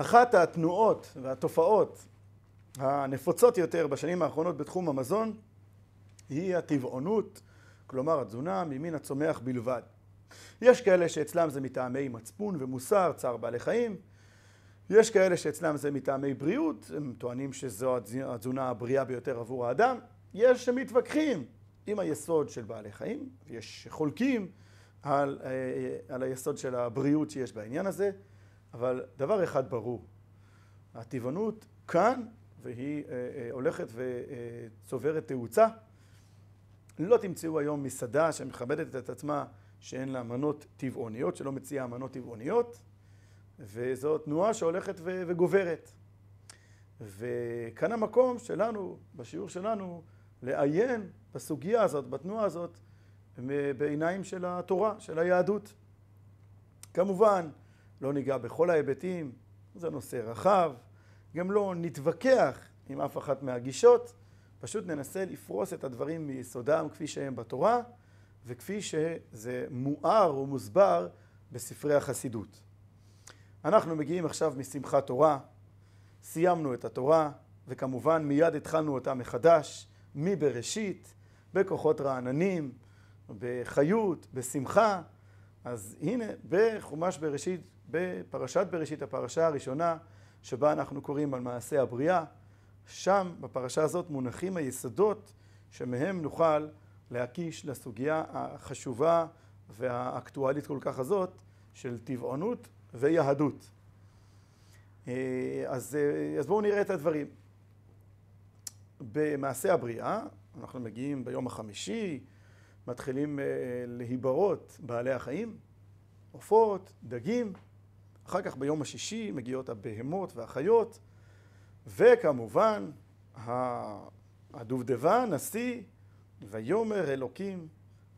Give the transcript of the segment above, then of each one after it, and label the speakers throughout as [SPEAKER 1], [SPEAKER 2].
[SPEAKER 1] אחת התנועות והתופעות הנפוצות יותר בשנים האחרונות בתחום המזון היא הטבעונות, כלומר התזונה ממין הצומח בלבד. יש כאלה שאצלם זה מטעמי מצפון ומוסר, צער בעלי חיים, יש כאלה שאצלם זה מטעמי בריאות, הם טוענים שזו התזונה הבריאה ביותר עבור האדם, יש שמתווכחים עם היסוד של בעלי חיים, יש שחולקים על, אה, על היסוד של הבריאות שיש בעניין הזה, אבל דבר אחד ברור, הטבעונות כאן והיא אה, אה, הולכת וצוברת תאוצה. לא תמצאו היום מסעדה שמכבדת את עצמה שאין לה מנות טבעוניות, שלא מציעה מנות טבעוניות, וזו תנועה שהולכת וגוברת. וכאן המקום שלנו, בשיעור שלנו, לעיין בסוגיה הזאת, בתנועה הזאת, בעיניים של התורה, של היהדות. כמובן, לא ניגע בכל ההיבטים, זה נושא רחב, גם לא נתווכח עם אף אחת מהגישות, פשוט ננסה לפרוס את הדברים מיסודם כפי שהם בתורה, וכפי שזה מואר ומוסבר בספרי החסידות. אנחנו מגיעים עכשיו משמחת תורה, סיימנו את התורה, וכמובן מיד התחלנו אותה מחדש, מבראשית, בכוחות רעננים, בחיות, בשמחה. אז הנה, בחומש בראשית, בפרשת בראשית, הפרשה הראשונה, שבה אנחנו קוראים על מעשה הבריאה, שם בפרשה הזאת מונחים היסודות שמהם נוכל להקיש לסוגיה החשובה והאקטואלית כל כך הזאת של טבעונות ויהדות. אה, אז, אה, אז בואו נראה את הדברים. במעשה הבריאה, אנחנו מגיעים ביום החמישי, מתחילים אה, להיברות בעלי החיים, עופות, דגים, אחר כך ביום השישי מגיעות הבהמות והחיות, וכמובן הדובדבן, השיא, ויאמר אלוקים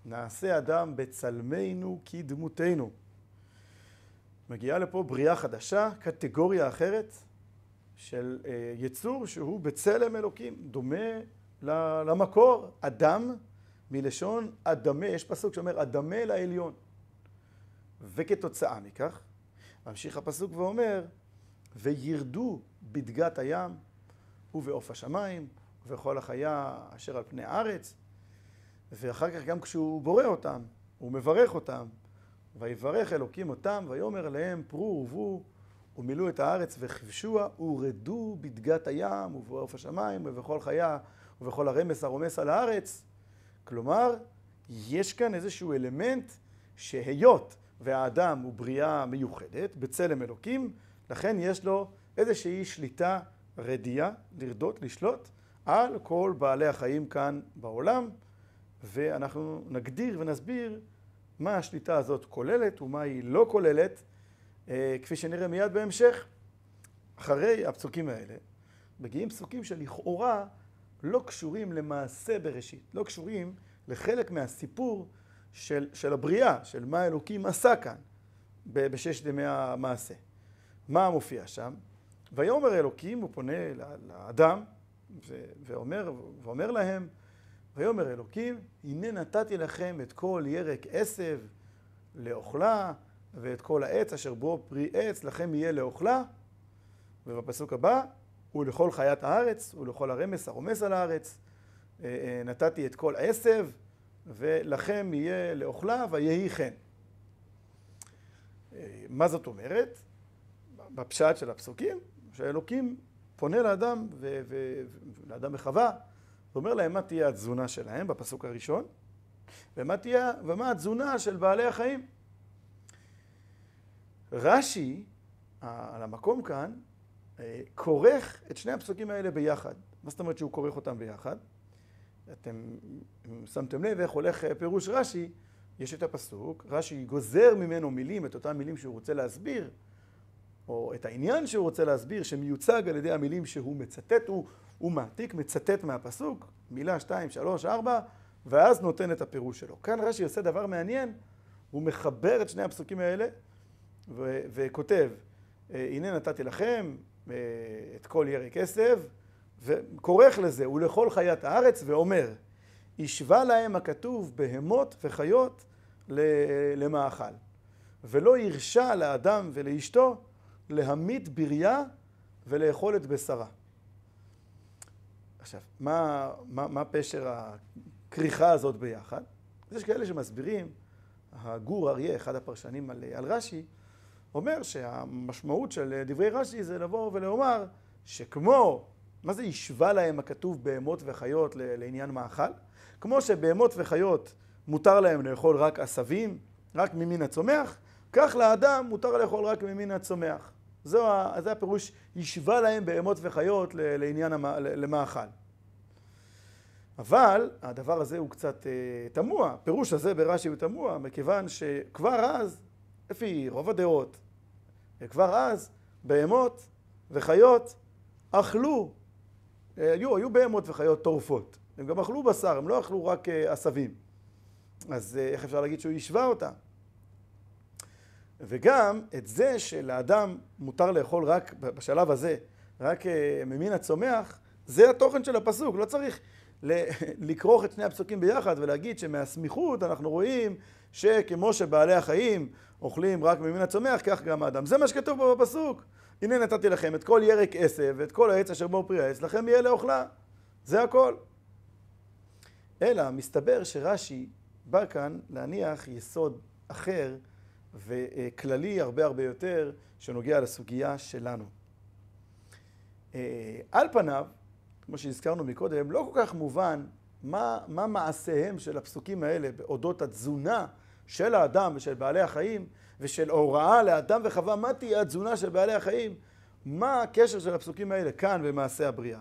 [SPEAKER 1] נעשה אדם בצלמנו כדמותנו. מגיעה לפה בריאה חדשה, קטגוריה אחרת של אה, יצור שהוא בצלם אלוקים, דומה למקור, אדם מלשון אדמה, יש פסוק שאומר אדמה לעליון. וכתוצאה מכך, ממשיך הפסוק ואומר, וירדו בדגת הים ובעוף השמיים ובכל החיה אשר על פני הארץ, ואחר כך גם כשהוא בורא אותם, הוא מברך אותם, ויברך אלוקים אותם, ויאמר להם פרו ורבו ומילאו את הארץ וכבשוה ורדו בדגת הים ובעוף השמיים ובכל חיה ובכל הרמס הרומס על הארץ. כלומר, יש כאן איזשהו אלמנט שהיות והאדם הוא בריאה מיוחדת, בצלם אלוקים, לכן יש לו איזושהי שליטה רדייה, לרדות, לשלוט, על כל בעלי החיים כאן בעולם, ואנחנו נגדיר ונסביר מה השליטה הזאת כוללת ומה היא לא כוללת, אה, כפי שנראה מיד בהמשך. אחרי הפסוקים האלה, מגיעים פסוקים שלכאורה לא קשורים למעשה בראשית, לא קשורים לחלק מהסיפור של, של הבריאה, של מה אלוקים עשה כאן בששת ימי המעשה. מה מופיע שם? ויאמר אלוקים, הוא פונה לאדם ואומר, ואומר להם, ויאמר אלוקים, הנה נתתי לכם את כל ירק עשב לאוכלה, ואת כל העץ אשר בו פרי עץ לכם יהיה לאוכלה. ובפסוק הבא, ולכל חיית הארץ, ולכל הרמס הרומס על הארץ, אה, אה, נתתי את כל עשב, ולכם יהיה לאוכלה ויהי כן. מה זאת אומרת? בפשט של הפסוקים, שאלוקים פונה לאדם, ולאדם וחווה, ואומר להם מה תהיה התזונה שלהם בפסוק הראשון, ומה, תהיה, ומה התזונה של בעלי החיים. רש"י, על המקום כאן, אה, כורך את שני הפסוקים האלה ביחד. מה זאת אומרת שהוא כורך אותם ביחד? אתם שמתם לב איך הולך אה, פירוש רש"י, יש את הפסוק, רש"י גוזר ממנו מילים, את אותם מילים שהוא רוצה להסביר, או את העניין שהוא רוצה להסביר, שמיוצג על ידי המילים שהוא מצטט, הוא, הוא מעתיק, מצטט מהפסוק, מילה, שתיים, שלוש, ארבע, ואז נותן את הפירוש שלו. כאן רש"י עושה דבר מעניין, הוא מחבר את שני הפסוקים האלה, וכותב, אה, הנה נתתי לכם אה, את כל ירק עשב, וכורך לזה, ולכל חיית הארץ, ואומר, השווה להם הכתוב בהמות וחיות למאכל, ולא הרשה לאדם ולאשתו להמית בריה ולאכול את בשרה. עכשיו, מה, מה, מה פשר הכריכה הזאת ביחד? יש כאלה שמסבירים, הגור אריה, אחד הפרשנים על, על רש"י, אומר שהמשמעות של דברי רש"י זה לבוא ולומר שכמו, מה זה השווה להם הכתוב בהמות וחיות לעניין מאכל? כמו שבהמות וחיות מותר להם לאכול רק עשבים, רק ממין הצומח, כך לאדם מותר לאכול רק ממין הצומח. זו, זה הפירוש, השווה להם בהמות וחיות לעניין, למאכל. אבל הדבר הזה הוא קצת אה, תמוה, הפירוש הזה ברש"י הוא תמוה, מכיוון שכבר אז, לפי רוב הדעות, כבר אז בהמות וחיות אכלו, היו, היו בהמות וחיות טורפות, הם גם אכלו בשר, הם לא אכלו רק אה, עשבים. אז אה, איך אפשר להגיד שהוא השווה אותה? וגם את זה שלאדם מותר לאכול רק בשלב הזה, רק ממין הצומח, זה התוכן של הפסוק, לא צריך לכרוך את שני הפסוקים ביחד ולהגיד שמהסמיכות אנחנו רואים שכמו שבעלי החיים אוכלים רק ממין הצומח, כך גם האדם. זה מה שכתוב פה בפסוק. הנה נתתי לכם את כל ירק עשב ואת כל העץ אשר בו פרי העץ, לכם יהיה לאוכלה. זה הכל. אלא מסתבר שרש"י בא כאן להניח יסוד אחר וכללי הרבה הרבה יותר שנוגע לסוגיה שלנו. אה, על פניו, כמו שהזכרנו מקודם, לא כל כך מובן מה, מה מעשיהם של הפסוקים האלה באודות התזונה של האדם ושל בעלי החיים ושל הוראה לאדם וחווה מה תהיה התזונה של בעלי החיים, מה הקשר של הפסוקים האלה כאן במעשה הבריאה.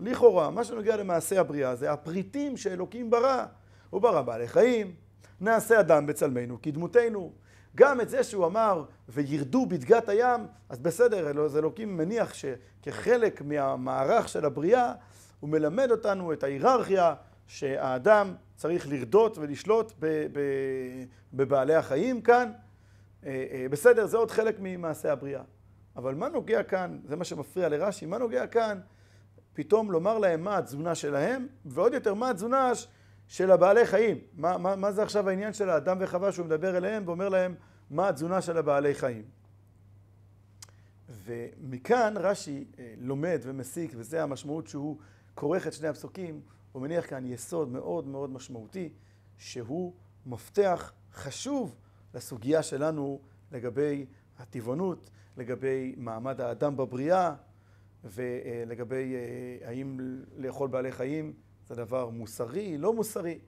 [SPEAKER 1] לכאורה, מה שנוגע למעשה הבריאה זה הפריטים שאלוקים ברא. הוא ברא בעלי חיים, נעשה אדם בצלמנו כדמותנו. גם את זה שהוא אמר, וירדו בדגת הים, אז בסדר, אז אלוקים מניח שכחלק מהמערך של הבריאה, הוא מלמד אותנו את ההיררכיה שהאדם צריך לרדות ולשלוט בבעלי החיים כאן. אה, אה, בסדר, זה עוד חלק ממעשה הבריאה. אבל מה נוגע כאן, זה מה שמפריע לרש"י, מה נוגע כאן פתאום לומר להם מה התזונה שלהם, ועוד יותר מה התזונה של הבעלי חיים. מה, מה, מה זה עכשיו העניין של האדם וחווה שהוא מדבר אליהם ואומר להם מה התזונה של הבעלי חיים. ומכאן רש"י אה, לומד ומסיק, וזה המשמעות שהוא כורך את שני הפסוקים, הוא מניח כאן יסוד מאוד מאוד משמעותי, שהוא מפתח חשוב לסוגיה שלנו לגבי הטבעונות, לגבי מעמד האדם בבריאה, ולגבי אה, האם לאכול בעלי חיים זה דבר מוסרי, לא מוסרי.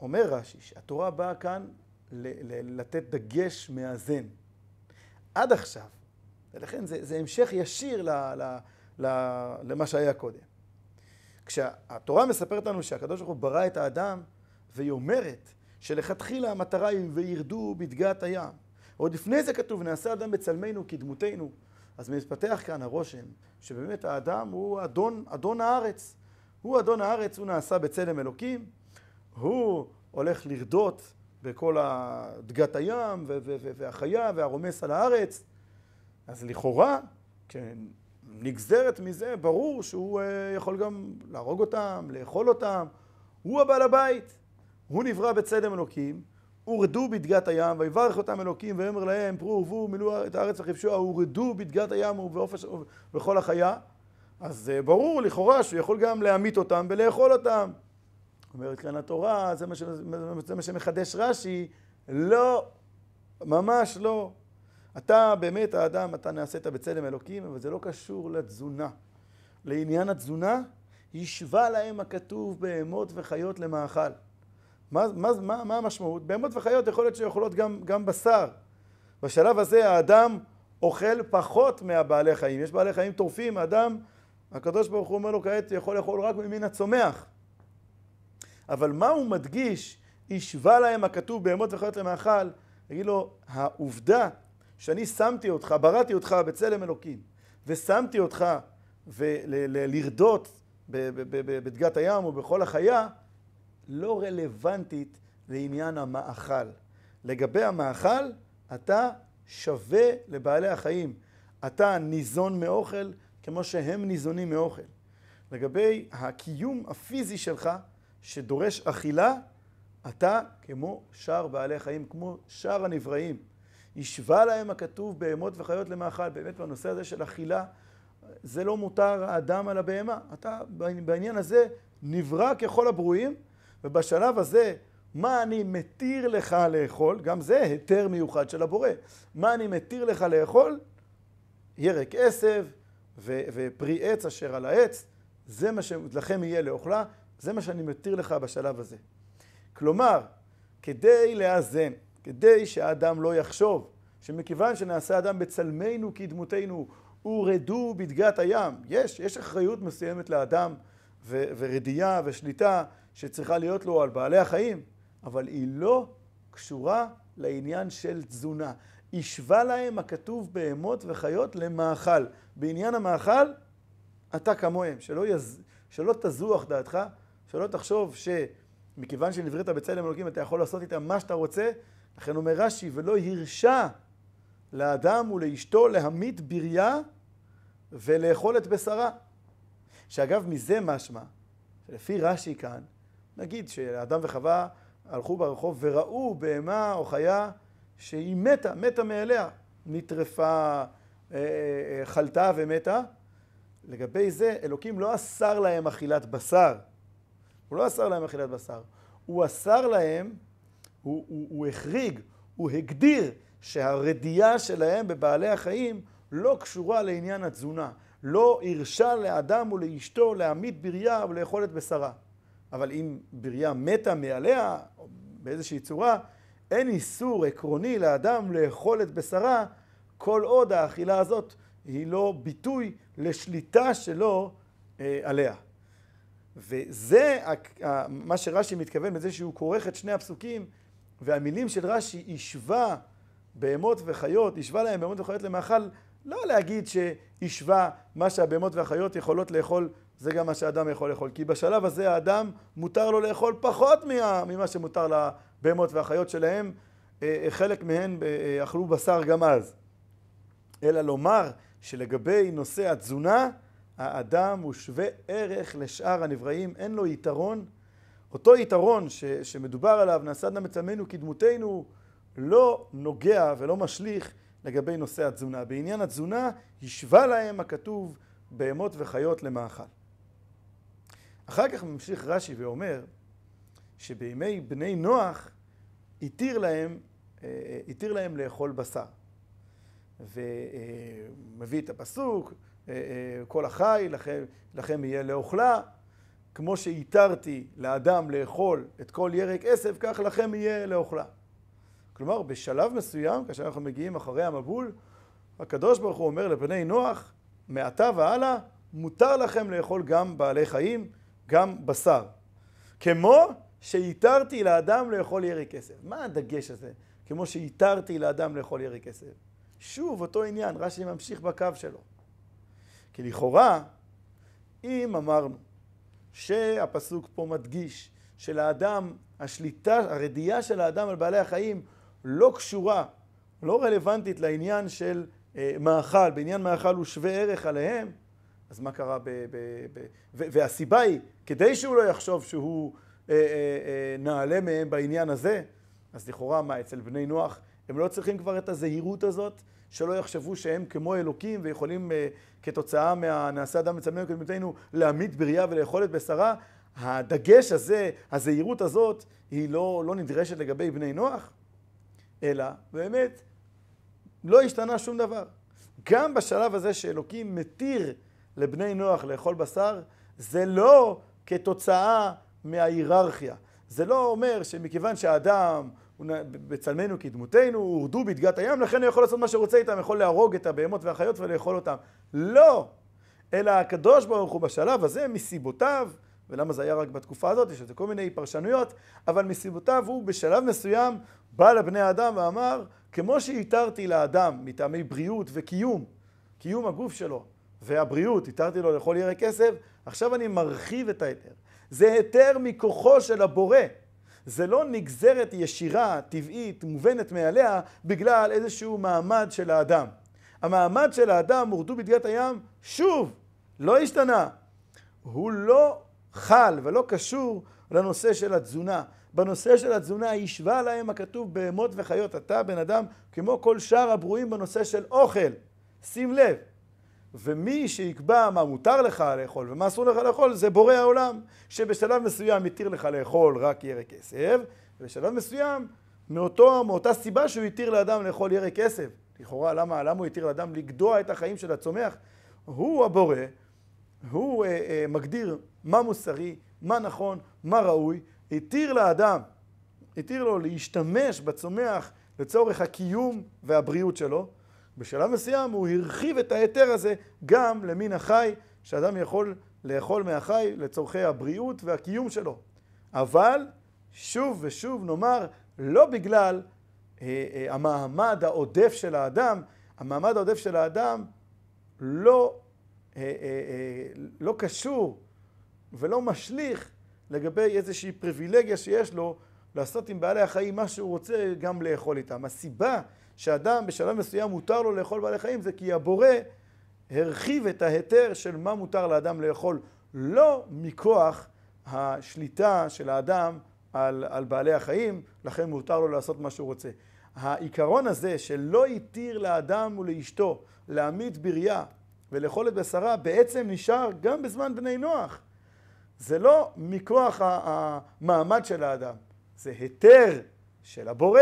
[SPEAKER 1] אומר רש"י שהתורה באה כאן לתת דגש מאזן. עד עכשיו, ולכן זה, זה המשך ישיר ל, ל, ל, למה שהיה קודם. כשהתורה מספרת לנו שהקדוש ברוך הוא ברא את האדם, והיא אומרת שלכתחילה המטרה היא וירדו בדגת הים. עוד לפני זה כתוב, נעשה אדם בצלמנו כדמותנו. אז מתפתח כאן הרושם שבאמת האדם הוא אדון, אדון הארץ. הוא אדון הארץ, הוא נעשה בצלם אלוקים, הוא הולך לרדות בכל דגת הים והחיה והרומס על הארץ. אז לכאורה, כשנגזרת מזה, ברור שהוא אה, יכול גם להרוג אותם, לאכול אותם. הוא הבעל הבית. הוא נברא בצלם אלוקים, הורדו בדגת הים, ויברך אותם אלוקים, ויאמר להם, פרו ורבו מילאו את הארץ וכבשוה, הורדו בדגת הים ובכל החיה. אז אה, ברור לכאורה שהוא יכול גם להמית אותם ולאכול אותם. אומרת כאן התורה, זה מה, ש... זה מה שמחדש רש"י, לא, ממש לא. אתה באמת האדם, אתה נעשית בצלם אלוקים, אבל זה לא קשור לתזונה. לעניין התזונה, השווה להם הכתוב בהמות וחיות למאכל. מה, מה, מה, מה המשמעות? בהמות וחיות יכול להיות שיכולות גם, גם בשר. בשלב הזה האדם אוכל פחות מהבעלי חיים. יש בעלי חיים טורפים, האדם, הקדוש ברוך הוא אומר לו כעת יכול לאכול רק ממין הצומח. אבל מה הוא מדגיש? השווה להם הכתוב בהמות וחיות למאכל, יגיד לו, העובדה שאני שמתי אותך, בראתי אותך בצלם אלוקים, ושמתי אותך לרדות בדגת הים ובכל החיה, לא רלוונטית לעניין המאכל. לגבי המאכל, אתה שווה לבעלי החיים. אתה ניזון מאוכל כמו שהם ניזונים מאוכל. לגבי הקיום הפיזי שלך, שדורש אכילה, אתה כמו שאר בעלי חיים, כמו שאר הנבראים. השווה להם הכתוב בהמות וחיות למאכל. באמת בנושא הזה של אכילה, זה לא מותר האדם על הבהמה. אתה בעניין הזה נברא ככל הברואים, ובשלב הזה, מה אני מתיר לך לאכול, גם זה היתר מיוחד של הבורא. מה אני מתיר לך לאכול? ירק עשב ו- ופרי עץ אשר על העץ, זה מה שלכם יהיה לאוכלה, זה מה שאני מתיר לך בשלב הזה. כלומר, כדי לאזן, כדי שהאדם לא יחשוב שמכיוון שנעשה אדם בצלמנו כדמותנו הורדו בדגת הים, יש, יש אחריות מסוימת לאדם ו- ורדייה ושליטה שצריכה להיות לו על בעלי החיים, אבל היא לא קשורה לעניין של תזונה. השווה להם הכתוב בהמות וחיות למאכל. בעניין המאכל, אתה כמוהם, שלא, יז... שלא תזוח דעתך, שלא תחשוב שמכיוון שנבראת בצלם אלוקים אתה יכול לעשות איתם מה שאתה רוצה, לכן אומר רש"י, ולא הרשה לאדם ולאשתו להמית בריה ולאכול את בשרה. שאגב, מזה משמע, שלפי רש"י כאן, נגיד שאדם וחווה הלכו ברחוב וראו בהמה או חיה שהיא מתה, מתה מאליה, נטרפה, אה, אה, חלתה ומתה. לגבי זה, אלוקים לא אסר להם אכילת בשר. הוא לא אסר להם אכילת בשר. הוא אסר להם, הוא, הוא, הוא החריג, הוא הגדיר שהרדייה שלהם בבעלי החיים לא קשורה לעניין התזונה. לא הרשה לאדם ולאשתו להעמיד בריה ולאכול את בשרה. אבל אם בריה מתה מעליה, באיזושהי צורה, אין איסור עקרוני לאדם לאכול את בשרה כל עוד האכילה הזאת היא לא ביטוי לשליטה שלו אה, עליה. וזה מה שרש"י מתכוון בזה שהוא כורך את שני הפסוקים והמילים של רש"י השווה בהמות וחיות, השווה להם בהמות וחיות למאכל, לא להגיד שהשווה מה שהבהמות והחיות יכולות לאכול זה גם מה שאדם יכול לאכול. כי בשלב הזה האדם מותר לו לאכול פחות ממה שמותר לבהמות והחיות שלהם. אה, אה, חלק מהן אה, אכלו בשר גם אז. אלא לומר שלגבי נושא התזונה, האדם הוא שווה ערך לשאר הנבראים, אין לו יתרון. אותו יתרון ש, שמדובר עליו, נעשה אדם מצלמנו כדמותנו, לא נוגע ולא משליך לגבי נושא התזונה. בעניין התזונה, השווה להם הכתוב בהמות וחיות למאכל. אחר כך ממשיך רש"י ואומר שבימי בני נוח התיר להם, אה, התיר להם לאכול בשר. ומביא את הפסוק, אה, אה, כל החי לכם, לכם יהיה לאוכלה, כמו שהתרתי לאדם לאכול את כל ירק עשב, כך לכם יהיה לאוכלה. כלומר, בשלב מסוים, כאשר אנחנו מגיעים אחרי המבול, הקדוש ברוך הוא אומר לבני נוח, מעתה והלאה, מותר לכם לאכול גם בעלי חיים, גם בשר. כמו שהתרתי לאדם לאכול ירק כסף. מה הדגש הזה? כמו שהתרתי לאדם לאכול ירק כסף. שוב, אותו עניין, רש"י ממשיך בקו שלו. כי לכאורה, אם אמרנו שהפסוק פה מדגיש שלאדם, השליטה, הרדייה של האדם על בעלי החיים לא קשורה, לא רלוונטית לעניין של אה, מאכל, בעניין מאכל הוא שווה ערך עליהם, אז מה קרה ב... ב, ב והסיבה היא, כדי שהוא לא יחשוב שהוא אה, אה, אה, נעלה מהם בעניין הזה, אז לכאורה מה, אצל בני נוח הם לא צריכים כבר את הזהירות הזאת, שלא יחשבו שהם כמו אלוקים ויכולים אה, כתוצאה מהנעשה אדם מצלמנו כדמותנו להמית בריאה ולאכול את בשרה. הדגש הזה, הזהירות הזאת, היא לא, לא נדרשת לגבי בני נוח, אלא באמת לא השתנה שום דבר. גם בשלב הזה שאלוקים מתיר לבני נוח לאכול בשר, זה לא כתוצאה מההיררכיה. זה לא אומר שמכיוון שהאדם בצלמנו כדמותנו, הורדו בדגת הים, לכן הוא יכול לעשות מה שרוצה איתם, יכול להרוג את הבהמות והחיות ולאכול אותם. לא! אלא הקדוש ברוך הוא בשלב הזה, מסיבותיו, ולמה זה היה רק בתקופה הזאת, יש לזה כל מיני פרשנויות, אבל מסיבותיו הוא בשלב מסוים בא לבני האדם ואמר, כמו שהתרתי לאדם מטעמי בריאות וקיום, קיום הגוף שלו והבריאות, התרתי לו לאכול ירק כסף, עכשיו אני מרחיב את ההיתר. זה היתר מכוחו של הבורא. זה לא נגזרת ישירה, טבעית, מובנת מעליה, בגלל איזשהו מעמד של האדם. המעמד של האדם, הורדו בדגת הים, שוב, לא השתנה. הוא לא חל ולא קשור לנושא של התזונה. בנושא של התזונה, השווה להם הכתוב בהמות וחיות. אתה, בן אדם, כמו כל שאר הברואים בנושא של אוכל. שים לב. ומי שיקבע מה מותר לך לאכול ומה אסור לך לאכול, זה בורא העולם, שבשלב מסוים התיר לך לאכול רק ירק עשב, ובשלב מסוים, מאותו, מאותה סיבה שהוא התיר לאדם לאכול ירק עשב. לכאורה, למה, למה הוא התיר לאדם לגדוע את החיים של הצומח? הוא הבורא, הוא אה, אה, מגדיר מה מוסרי, מה נכון, מה ראוי, התיר לאדם, התיר לו להשתמש בצומח לצורך הקיום והבריאות שלו. בשלב מסוים הוא הרחיב את ההיתר הזה גם למין החי, שאדם יכול לאכול מהחי לצורכי הבריאות והקיום שלו. אבל שוב ושוב נאמר, לא בגלל אה, אה, המעמד העודף של האדם, המעמד העודף של האדם לא, לא קשור ולא משליך לגבי איזושהי פריבילגיה שיש לו לעשות עם בעלי החיים מה שהוא רוצה גם לאכול איתם. הסיבה שאדם בשלב מסוים מותר לו לאכול בעלי חיים זה כי הבורא הרחיב את ההיתר של מה מותר לאדם לאכול, לא מכוח השליטה של האדם על, על בעלי החיים, לכן מותר לו לעשות מה שהוא רוצה. העיקרון הזה שלא התיר לאדם ולאשתו להמית בריה ולאכול את בשרה בעצם נשאר גם בזמן בני נוח. זה לא מכוח המעמד של האדם, זה היתר של הבורא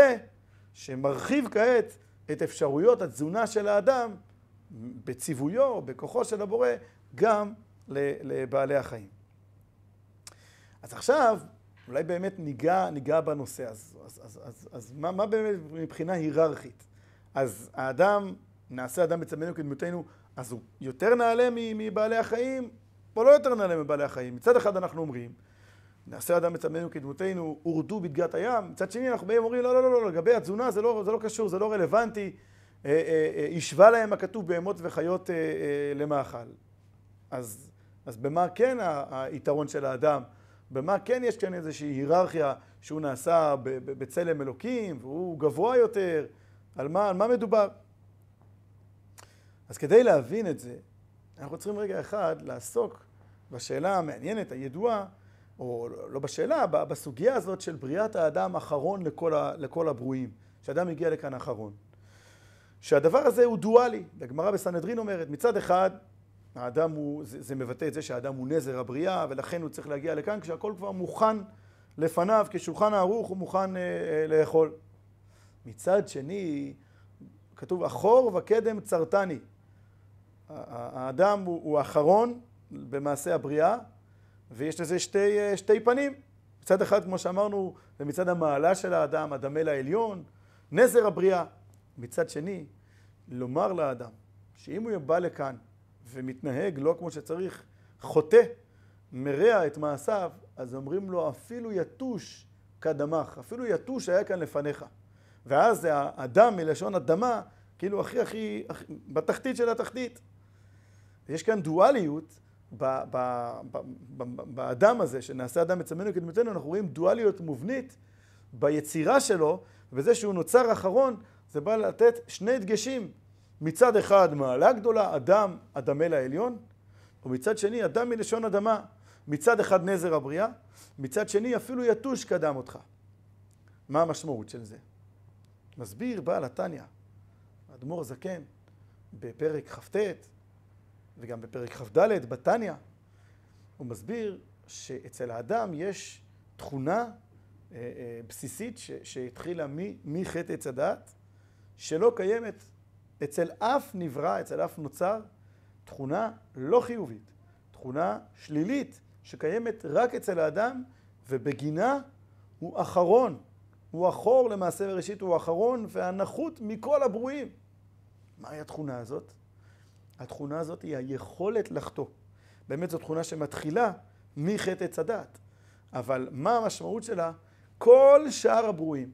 [SPEAKER 1] שמרחיב כעת את אפשרויות התזונה של האדם בציוויו, בכוחו של הבורא, גם לבעלי החיים. אז עכשיו, אולי באמת ניגע, ניגע בנושא, אז, אז, אז, אז, אז מה, מה באמת מבחינה היררכית? אז האדם, נעשה אדם בצלמנו כדמותנו, אז הוא יותר נעלה מבעלי החיים, או לא יותר נעלה מבעלי החיים? מצד אחד אנחנו אומרים, נעשה אדם בצלמנו כדמותנו, הורדו בדגת הים. מצד שני אנחנו באים ואומרים, לא, לא, לא, לא, לגבי התזונה זה לא, זה לא קשור, זה לא רלוונטי. אה, אה, אה, השווה להם הכתוב בהמות וחיות למאכל. אז, אז במה כן היתרון של האדם? במה כן יש כאן איזושהי היררכיה שהוא נעשה בצלם אלוקים והוא גבוה יותר? על מה, על מה מדובר? אז כדי להבין את זה, אנחנו צריכים רגע אחד לעסוק בשאלה המעניינת, הידועה, או לא בשאלה, בסוגיה הזאת של בריאת האדם אחרון לכל, ה, לכל הברואים, שאדם הגיע לכאן אחרון. שהדבר הזה הוא דואלי, הגמרא בסנהדרין אומרת, מצד אחד, האדם הוא, זה, זה מבטא את זה שהאדם הוא נזר הבריאה, ולכן הוא צריך להגיע לכאן כשהכל כבר מוכן לפניו, כשולחן הערוך הוא מוכן אה, אה, לאכול. מצד שני, כתוב, אחור וקדם צרתני. האדם הוא, הוא אחרון במעשה הבריאה, ויש לזה שתי, שתי פנים. מצד אחד, כמו שאמרנו, זה מצד המעלה של האדם, הדמה לעליון, נזר הבריאה. מצד שני, לומר לאדם שאם הוא בא לכאן ומתנהג לא כמו שצריך, חוטא, מרע את מעשיו, אז אומרים לו אפילו יתוש כדמך, אפילו יתוש היה כאן לפניך. ואז האדם מלשון אדמה, כאילו הכי, הכי בתחתית של התחתית. יש כאן דואליות באדם הזה, שנעשה אדם מצמנו כדמותנו, אנחנו רואים דואליות מובנית ביצירה שלו, ובזה שהוא נוצר אחרון, זה בא לתת שני דגשים. מצד אחד מעלה גדולה, אדם אדמה לעליון, ומצד שני אדם מלשון אדמה. מצד אחד נזר הבריאה, מצד שני אפילו יתוש קדם אותך. מה המשמעות של זה? מסביר בעל התניא, האדמו"ר הזקן, בפרק כ"ט, וגם בפרק כ"ד בתניא, הוא מסביר שאצל האדם יש תכונה אה, אה, בסיסית שהתחילה מחטא עץ הדעת, שלא קיימת אצל אף נברא, אצל אף נוצר, תכונה לא חיובית, תכונה שלילית, שקיימת רק אצל האדם, ובגינה הוא אחרון. הוא אחור למעשה בראשית, הוא אחרון והנחות מכל הברואים. מהי התכונה הזאת? התכונה הזאת היא היכולת לחטוא. באמת זו תכונה שמתחילה מחטא עץ הדת. אבל מה המשמעות שלה? כל שאר הברואים,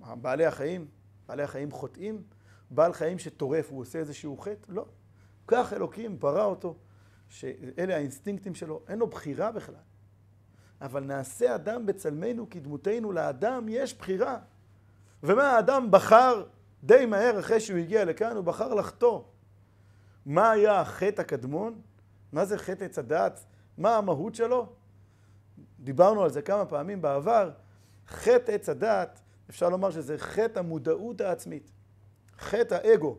[SPEAKER 1] בעלי החיים, בעלי החיים חוטאים, בעל חיים שטורף, הוא עושה איזשהו חטא? לא. כך אלוקים ברא אותו, שאלה האינסטינקטים שלו, אין לו בחירה בכלל. אבל נעשה אדם בצלמנו כדמותנו, לאדם יש בחירה. ומה האדם בחר די מהר אחרי שהוא הגיע לכאן, הוא בחר לחטוא. מה היה החטא הקדמון? מה זה חטא עץ הדעת? מה המהות שלו? דיברנו על זה כמה פעמים בעבר, חטא עץ הדת, אפשר לומר שזה חטא המודעות העצמית, חטא האגו,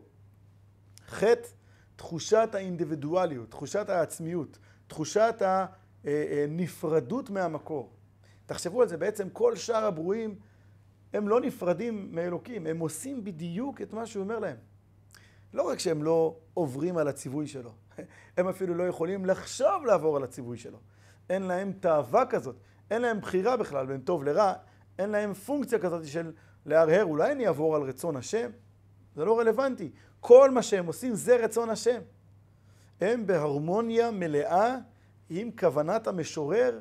[SPEAKER 1] חטא תחושת האינדיבידואליות, תחושת העצמיות, תחושת הנפרדות מהמקור. תחשבו על זה, בעצם כל שאר הברואים הם לא נפרדים מאלוקים, הם עושים בדיוק את מה שהוא אומר להם. לא רק שהם לא עוברים על הציווי שלו, הם אפילו לא יכולים לחשוב לעבור על הציווי שלו. אין להם תאווה כזאת, אין להם בחירה בכלל בין טוב לרע, אין להם פונקציה כזאת של להרהר, אולי אני אעבור על רצון השם? זה לא רלוונטי. כל מה שהם עושים זה רצון השם. הם בהרמוניה מלאה עם כוונת המשורר,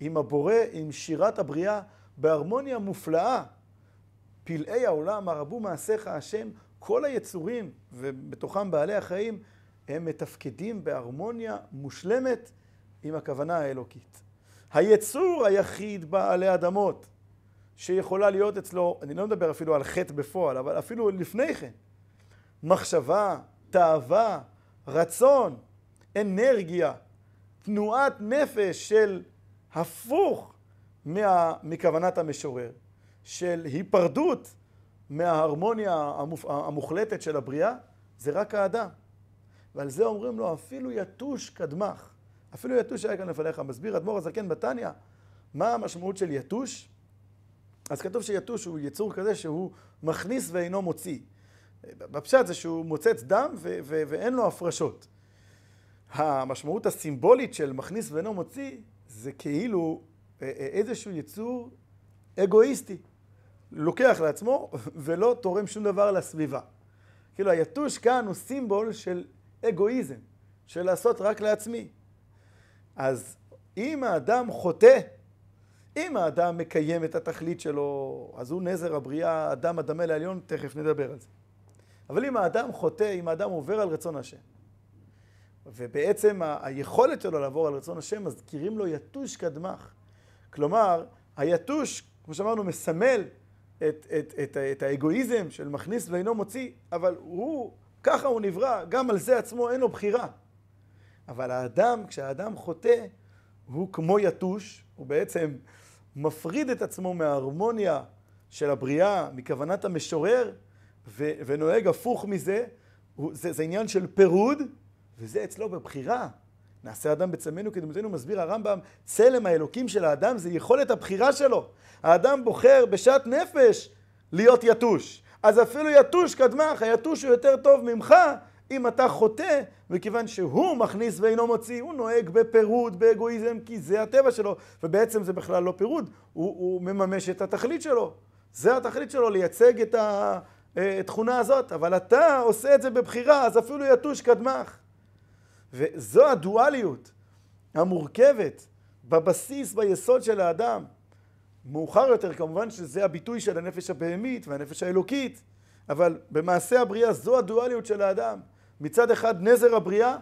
[SPEAKER 1] עם הבורא, עם שירת הבריאה, בהרמוניה מופלאה. פלאי העולם הרבו מעשיך השם, כל היצורים, ובתוכם בעלי החיים, הם מתפקדים בהרמוניה מושלמת עם הכוונה האלוקית. היצור היחיד בעלי אדמות שיכולה להיות אצלו, אני לא מדבר אפילו על חטא בפועל, אבל אפילו לפני כן, מחשבה, תאווה, רצון, אנרגיה, תנועת נפש של הפוך מכוונת המשורר, של היפרדות מההרמוניה המוחלטת של הבריאה, זה רק האדם. ועל זה אומרים לו, אפילו יתוש קדמך. אפילו יתוש היה כאן לפניך. מסביר אדמו"ר הזקן בתניא, מה המשמעות של יתוש? אז כתוב שיתוש הוא יצור כזה שהוא מכניס ואינו מוציא. בפשט זה שהוא מוצץ דם ו- ו- ואין לו הפרשות. המשמעות הסימבולית של מכניס ואינו מוציא זה כאילו אה, אה, איזשהו יצור אגואיסטי. לוקח לעצמו ולא תורם שום דבר לסביבה. כאילו היתוש כאן הוא סימבול של אגואיזם, של לעשות רק לעצמי. אז אם האדם חוטא, אם האדם מקיים את התכלית שלו, אז הוא נזר הבריאה, אדם הדמה לעליון, תכף נדבר על זה. אבל אם האדם חוטא, אם האדם עובר על רצון השם, ובעצם היכולת שלו לעבור על רצון השם, מזכירים לו יתוש קדמך. כלומר, היתוש, כמו שאמרנו, מסמל את, את, את, את האגואיזם של מכניס ואינו מוציא, אבל הוא, ככה הוא נברא, גם על זה עצמו אין לו בחירה. אבל האדם, כשהאדם חוטא, הוא כמו יתוש, הוא בעצם מפריד את עצמו מההרמוניה של הבריאה, מכוונת המשורר, ו, ונוהג הפוך מזה, הוא, זה, זה עניין של פירוד, וזה אצלו בבחירה. נעשה אדם בצלמנו כדמותנו, מסביר הרמב"ם, צלם האלוקים של האדם זה יכולת הבחירה שלו. האדם בוחר בשעת נפש להיות יתוש. אז אפילו יתוש קדמך, היתוש הוא יותר טוב ממך אם אתה חוטא, וכיוון שהוא מכניס ואינו מוציא, הוא נוהג בפירוד, באגואיזם, כי זה הטבע שלו, ובעצם זה בכלל לא פירוד, הוא, הוא מממש את התכלית שלו. זה התכלית שלו, לייצג את התכונה הזאת, אבל אתה עושה את זה בבחירה, אז אפילו יתוש קדמך. וזו הדואליות המורכבת בבסיס, ביסוד של האדם. מאוחר יותר כמובן שזה הביטוי של הנפש הבהמית והנפש האלוקית, אבל במעשה הבריאה זו הדואליות של האדם. מצד אחד נזר הבריאה,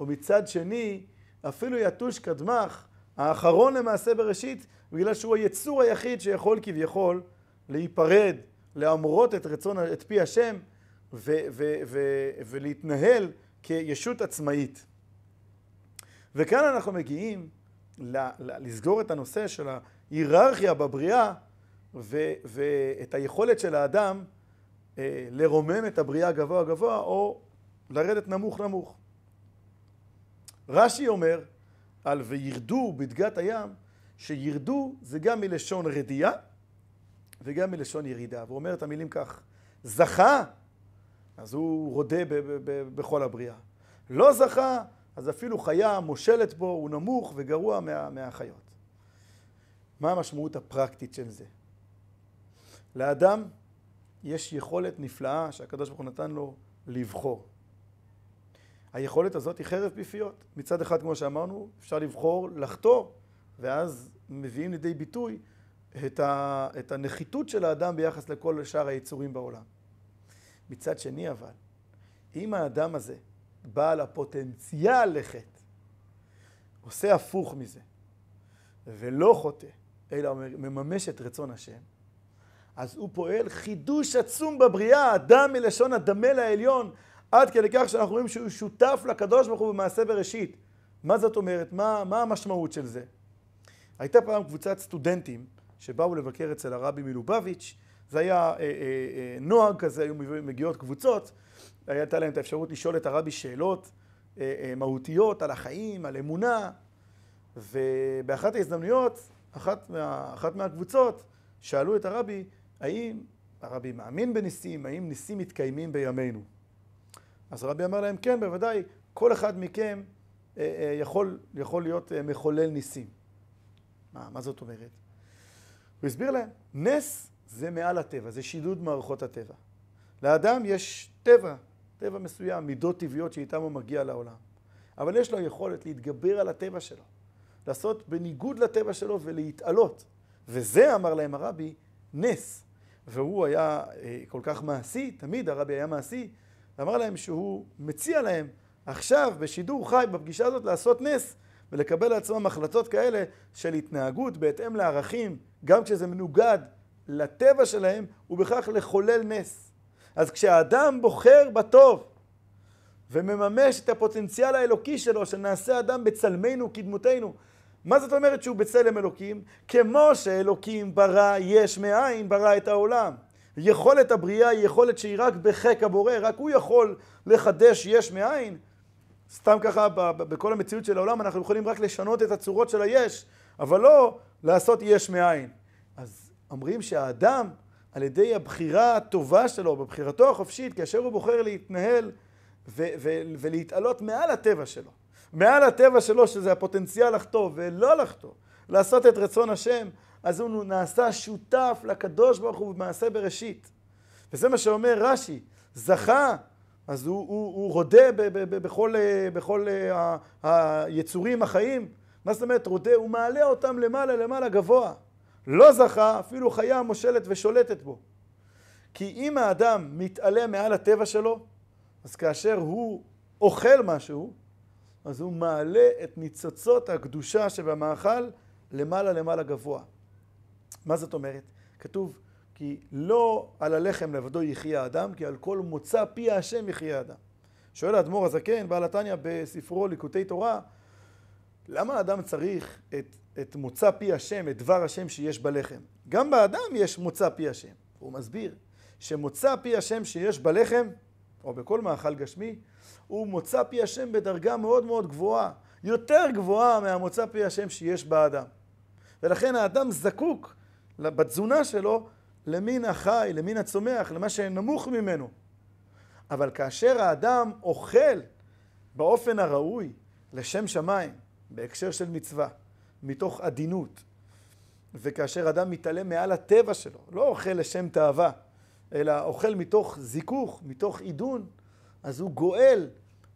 [SPEAKER 1] ומצד שני אפילו יתוש קדמך, האחרון למעשה בראשית, בגלל שהוא היצור היחיד שיכול כביכול להיפרד, להמרות את רצון, את פי השם ו- ו- ו- ולהתנהל כישות עצמאית. וכאן אנחנו מגיעים לסגור את הנושא של ההיררכיה בבריאה ו- ואת היכולת של האדם אה, לרומם את הבריאה גבוה גבוה או לרדת נמוך נמוך. רש"י אומר על וירדו בדגת הים, שירדו זה גם מלשון רדייה וגם מלשון ירידה. והוא אומר את המילים כך, זכה, אז הוא רודה בכל הבריאה. לא זכה, אז אפילו חיה מושלת בו, הוא נמוך וגרוע מה, מהחיות. מה המשמעות הפרקטית של זה? לאדם יש יכולת נפלאה שהקדוש ברוך הוא נתן לו לבחור. היכולת הזאת היא חרב פיפיות. מצד אחד, כמו שאמרנו, אפשר לבחור לחתור, ואז מביאים לידי ביטוי את, ה, את הנחיתות של האדם ביחס לכל שאר היצורים בעולם. מצד שני אבל, אם האדם הזה בעל הפוטנציאל לחטא, עושה הפוך מזה, ולא חוטא, אלא מממש את רצון השם, אז הוא פועל חידוש עצום בבריאה, אדם מלשון הדמה לעליון, עד כדי כך שאנחנו רואים שהוא שותף לקדוש ברוך הוא במעשה בראשית. מה זאת אומרת? מה, מה המשמעות של זה? הייתה פעם קבוצת סטודנטים שבאו לבקר אצל הרבי מלובביץ', זה היה אה, אה, אה, נוהג כזה, היו מגיעות קבוצות, הייתה להם את האפשרות לשאול את הרבי שאלות מהותיות על החיים, על אמונה, ובאחת ההזדמנויות, אחת, מה, אחת מהקבוצות שאלו את הרבי, האם הרבי מאמין בניסים, האם ניסים מתקיימים בימינו? אז הרבי אמר להם, כן, בוודאי, כל אחד מכם יכול, יכול להיות מחולל ניסים. מה, מה זאת אומרת? הוא הסביר להם, נס זה מעל הטבע, זה שידוד מערכות הטבע. לאדם יש טבע, טבע מסוים, מידות טבעיות שאיתם הוא מגיע לעולם. אבל יש לו יכולת להתגבר על הטבע שלו, לעשות בניגוד לטבע שלו ולהתעלות. וזה, אמר להם הרבי, נס. והוא היה אה, כל כך מעשי, תמיד הרבי היה מעשי, ואמר להם שהוא מציע להם עכשיו, בשידור חי, בפגישה הזאת, לעשות נס ולקבל לעצמם החלטות כאלה של התנהגות בהתאם לערכים, גם כשזה מנוגד לטבע שלהם, ובכך לחולל נס. אז כשהאדם בוחר בטוב ומממש את הפוטנציאל האלוקי שלו, שנעשה אדם בצלמנו, כדמותנו, מה זאת אומרת שהוא בצלם אלוקים? כמו שאלוקים ברא יש מאין, ברא את העולם. יכולת הבריאה היא יכולת שהיא רק בחק הבורא, רק הוא יכול לחדש יש מאין. סתם ככה, בכל המציאות של העולם אנחנו יכולים רק לשנות את הצורות של היש, אבל לא לעשות יש מאין. אומרים שהאדם, על ידי הבחירה הטובה שלו, בבחירתו החופשית, כאשר הוא בוחר להתנהל ו- ו- ולהתעלות מעל הטבע שלו, מעל הטבע שלו, שזה הפוטנציאל לחטוא ולא לחטוא, לעשות את רצון השם, אז הוא נעשה שותף לקדוש ברוך הוא במעשה בראשית. וזה מה שאומר רש"י, זכה, אז הוא, הוא, הוא רודה ב, ב, ב, בכל, בכל היצורים החיים. מה זאת אומרת רודה? הוא מעלה אותם למעלה למעלה גבוה. לא זכה, אפילו חיה מושלת ושולטת בו. כי אם האדם מתעלה מעל הטבע שלו, אז כאשר הוא אוכל משהו, אז הוא מעלה את ניצוצות הקדושה שבמאכל למעלה למעלה גבוה. מה זאת אומרת? כתוב, כי לא על הלחם לבדו יחיה האדם, כי על כל מוצא פי השם יחיה האדם. שואל האדמו"ר הזקן, בעל התניא בספרו ליקוטי תורה, למה האדם צריך את, את מוצא פי השם, את דבר השם שיש בלחם? גם באדם יש מוצא פי השם. הוא מסביר שמוצא פי השם שיש בלחם, או בכל מאכל גשמי, הוא מוצא פי השם בדרגה מאוד מאוד גבוהה, יותר גבוהה מהמוצא פי השם שיש באדם. ולכן האדם זקוק בתזונה שלו למין החי, למין הצומח, למה שנמוך ממנו. אבל כאשר האדם אוכל באופן הראוי לשם שמיים, בהקשר של מצווה, מתוך עדינות, וכאשר אדם מתעלם מעל הטבע שלו, לא אוכל לשם תאווה, אלא אוכל מתוך זיכוך, מתוך עידון, אז הוא גואל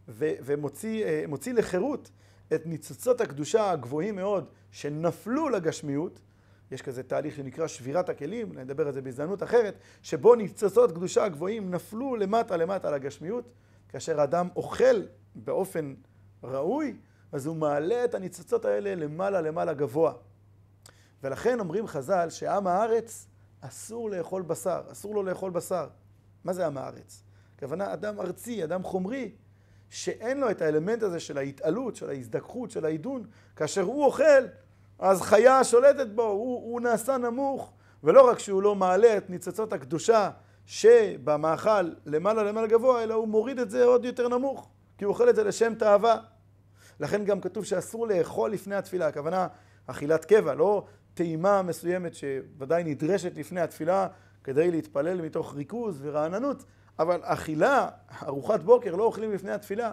[SPEAKER 1] ו- ומוציא לחירות את ניצוצות הקדושה הגבוהים מאוד שנפלו לגשמיות. יש כזה תהליך שנקרא שבירת הכלים, נדבר על זה בהזדמנות אחרת, שבו ניצוצות קדושה הגבוהים נפלו למטה למטה לגשמיות, כאשר האדם אוכל באופן ראוי, אז הוא מעלה את הניצוצות האלה למעלה למעלה גבוה. ולכן אומרים חז"ל שעם הארץ אסור לאכול בשר, אסור לו לאכול בשר. מה זה עם הארץ? הכוונה אדם ארצי, אדם חומרי, שאין לו את האלמנט הזה של ההתעלות, של ההזדככות, של העידון, כאשר הוא אוכל, אז חיה שולטת בו, הוא, הוא נעשה נמוך, ולא רק שהוא לא מעלה את ניצוצות הקדושה שבמאכל למעלה למעלה גבוה, אלא הוא מוריד את זה עוד יותר נמוך, כי הוא אוכל את זה לשם תאווה. לכן גם כתוב שאסור לאכול לפני התפילה, הכוונה אכילת קבע, לא טעימה מסוימת שוודאי נדרשת לפני התפילה כדי להתפלל מתוך ריכוז ורעננות, אבל אכילה, ארוחת בוקר, לא אוכלים לפני התפילה.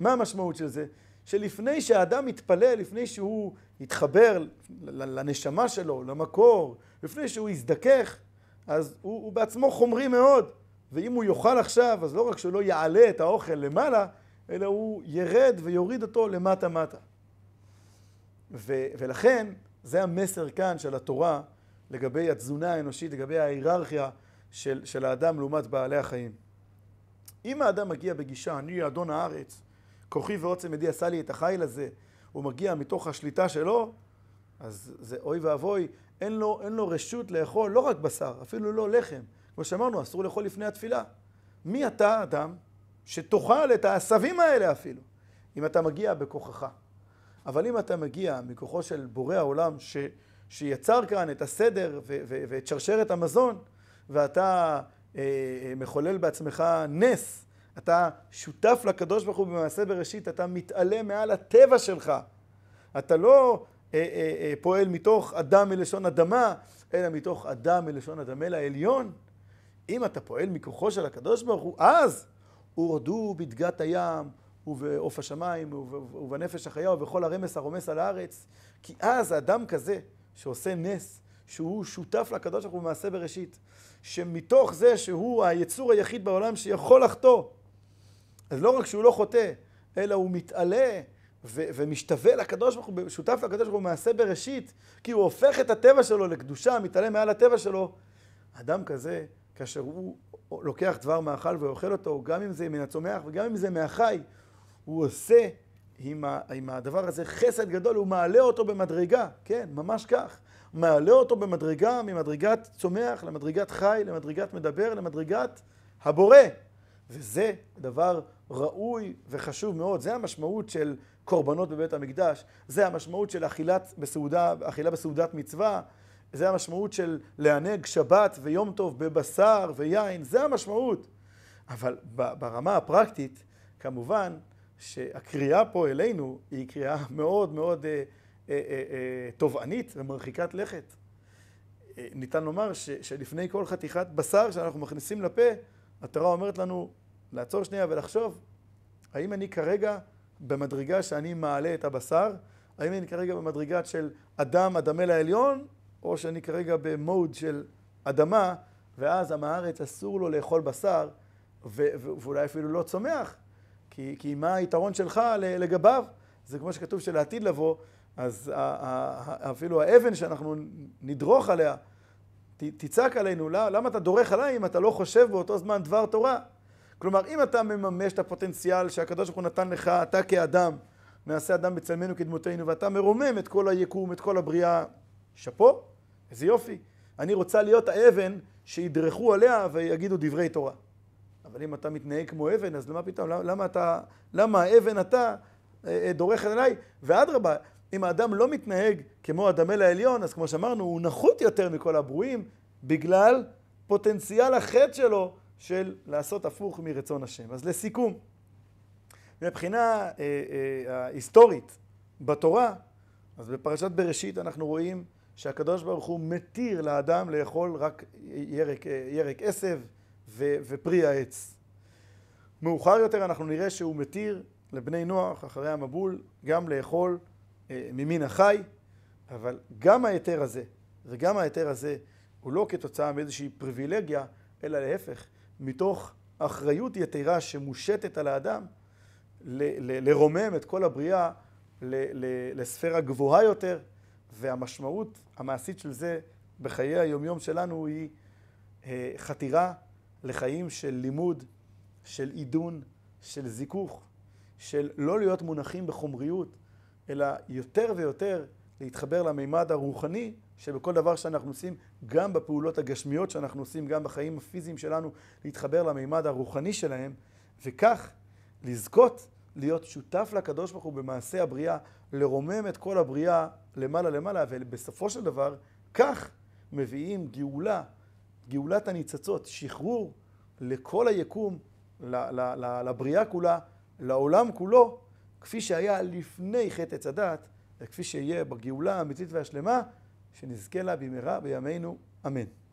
[SPEAKER 1] מה המשמעות של זה? שלפני שהאדם מתפלל, לפני שהוא יתחבר לנשמה שלו, למקור, לפני שהוא יזדכך, אז הוא, הוא בעצמו חומרי מאוד. ואם הוא יאכל עכשיו, אז לא רק שהוא לא יעלה את האוכל למעלה, אלא הוא ירד ויוריד אותו למטה-מטה. ולכן, זה המסר כאן של התורה לגבי התזונה האנושית, לגבי ההיררכיה של, של האדם לעומת בעלי החיים. אם האדם מגיע בגישה, אני אדון הארץ, כוחי ועוצם ידי עשה לי את החיל הזה, הוא מגיע מתוך השליטה שלו, אז זה אוי ואבוי, אין לו, אין לו רשות לאכול לא רק בשר, אפילו לא לחם. כמו שאמרנו, אסור לאכול לפני התפילה. מי אתה, אדם, שתאכל את העשבים האלה אפילו, אם אתה מגיע בכוחך. אבל אם אתה מגיע מכוחו של בורא העולם, ש, שיצר כאן את הסדר ואת שרשרת המזון, ואתה אה, אה, מחולל בעצמך נס, אתה שותף לקדוש ברוך הוא במעשה בראשית, אתה מתעלה מעל הטבע שלך. אתה לא אה, אה, אה, פועל מתוך אדם מלשון אדמה, אלא מתוך אדם מלשון אדמה לעליון. אם אתה פועל מכוחו של הקדוש ברוך הוא, אז הורדו בדגת הים ובעוף השמיים ובנפש החיה ובכל הרמס הרומס על הארץ. כי אז האדם כזה שעושה נס, שהוא שותף לקדוש ברוך הוא במעשה בראשית, שמתוך זה שהוא היצור היחיד בעולם שיכול לחטוא, אז לא רק שהוא לא חוטא, אלא הוא מתעלה ו- ומשתווה לקדוש ברוך הוא, שותף לקדוש ברוך הוא במעשה בראשית, כי הוא הופך את הטבע שלו לקדושה, מתעלה מעל הטבע שלו. אדם כזה, כאשר הוא לוקח דבר מאכל ואוכל אותו, גם אם זה מן הצומח וגם אם זה מהחי, הוא עושה עם, ה- עם הדבר הזה חסד גדול, הוא מעלה אותו במדרגה, כן, ממש כך. מעלה אותו במדרגה, ממדרגת צומח למדרגת חי, למדרגת מדבר, למדרגת הבורא. וזה דבר ראוי וחשוב מאוד. זה המשמעות של קורבנות בבית המקדש, זה המשמעות של אכילת בסעודה, אכילה בסעודת מצווה, זה המשמעות של לענג שבת ויום טוב בבשר ויין, זה המשמעות. אבל ברמה הפרקטית, כמובן שהקריאה פה אלינו היא קריאה מאוד מאוד אה, אה, אה, אה, תובענית ומרחיקת לכת. אה, ניתן לומר ש, שלפני כל חתיכת בשר שאנחנו מכניסים לפה, התורה אומרת לנו לעצור שנייה ולחשוב, האם אני כרגע במדרגה שאני מעלה את הבשר, האם אני כרגע במדרגה של אדם אדמה לעליון, או שאני כרגע במוד של אדמה, ואז עם הארץ אסור לו לאכול בשר, ואולי אפילו לא צומח, כי, כי מה היתרון שלך לגביו? זה כמו שכתוב שלעתיד לבוא, אז אפילו האבן שאנחנו נדרוך עליה, תצעק עלינו, למה אתה דורך עליי אם אתה לא חושב באותו זמן דבר תורה? כלומר, אם אתה מממש את הפוטנציאל שהקדוש ברוך הוא נתן לך, אתה כאדם, נעשה אדם בצלמנו כדמותינו, ואתה מרומם את כל היקום, את כל הבריאה, שאפו, איזה יופי. אני רוצה להיות האבן שידרכו עליה ויגידו דברי תורה. אבל אם אתה מתנהג כמו אבן, אז למה פתאום, למה, למה אתה, למה האבן אתה אה, דורך עליי? ואדרבה, אם האדם לא מתנהג כמו אדמה לעליון, אז כמו שאמרנו, הוא נחות יותר מכל הברואים, בגלל פוטנציאל החטא שלו של לעשות הפוך מרצון השם. אז לסיכום, מבחינה אה, אה, היסטורית בתורה, אז בפרשת בראשית אנחנו רואים שהקדוש ברוך הוא מתיר לאדם לאכול רק ירק, ירק עשב ו, ופרי העץ. מאוחר יותר אנחנו נראה שהוא מתיר לבני נוח אחרי המבול גם לאכול אה, ממין החי, אבל גם ההיתר הזה וגם ההיתר הזה הוא לא כתוצאה מאיזושהי פריבילגיה, אלא להפך, מתוך אחריות יתרה שמושתת על האדם ל- ל- לרומם את כל הבריאה ל- ל- לספירה גבוהה יותר, והמשמעות המעשית של זה בחיי היומיום שלנו היא אה, חתירה לחיים של לימוד, של עידון, של זיכוך, של לא להיות מונחים בחומריות, אלא יותר ויותר להתחבר למימד הרוחני שבכל דבר שאנחנו עושים, גם בפעולות הגשמיות שאנחנו עושים, גם בחיים הפיזיים שלנו, להתחבר למימד הרוחני שלהם, וכך לזכות להיות שותף לקדוש ברוך הוא במעשה הבריאה, לרומם את כל הבריאה למעלה למעלה, ובסופו של דבר, כך מביאים גאולה, גאולת הניצצות, שחרור לכל היקום, לבריאה כולה, לעולם כולו, כפי שהיה לפני חטא עץ הדת, וכפי שיהיה בגאולה האמיתית והשלמה, שנזכה לה במהרה בימינו, אמן.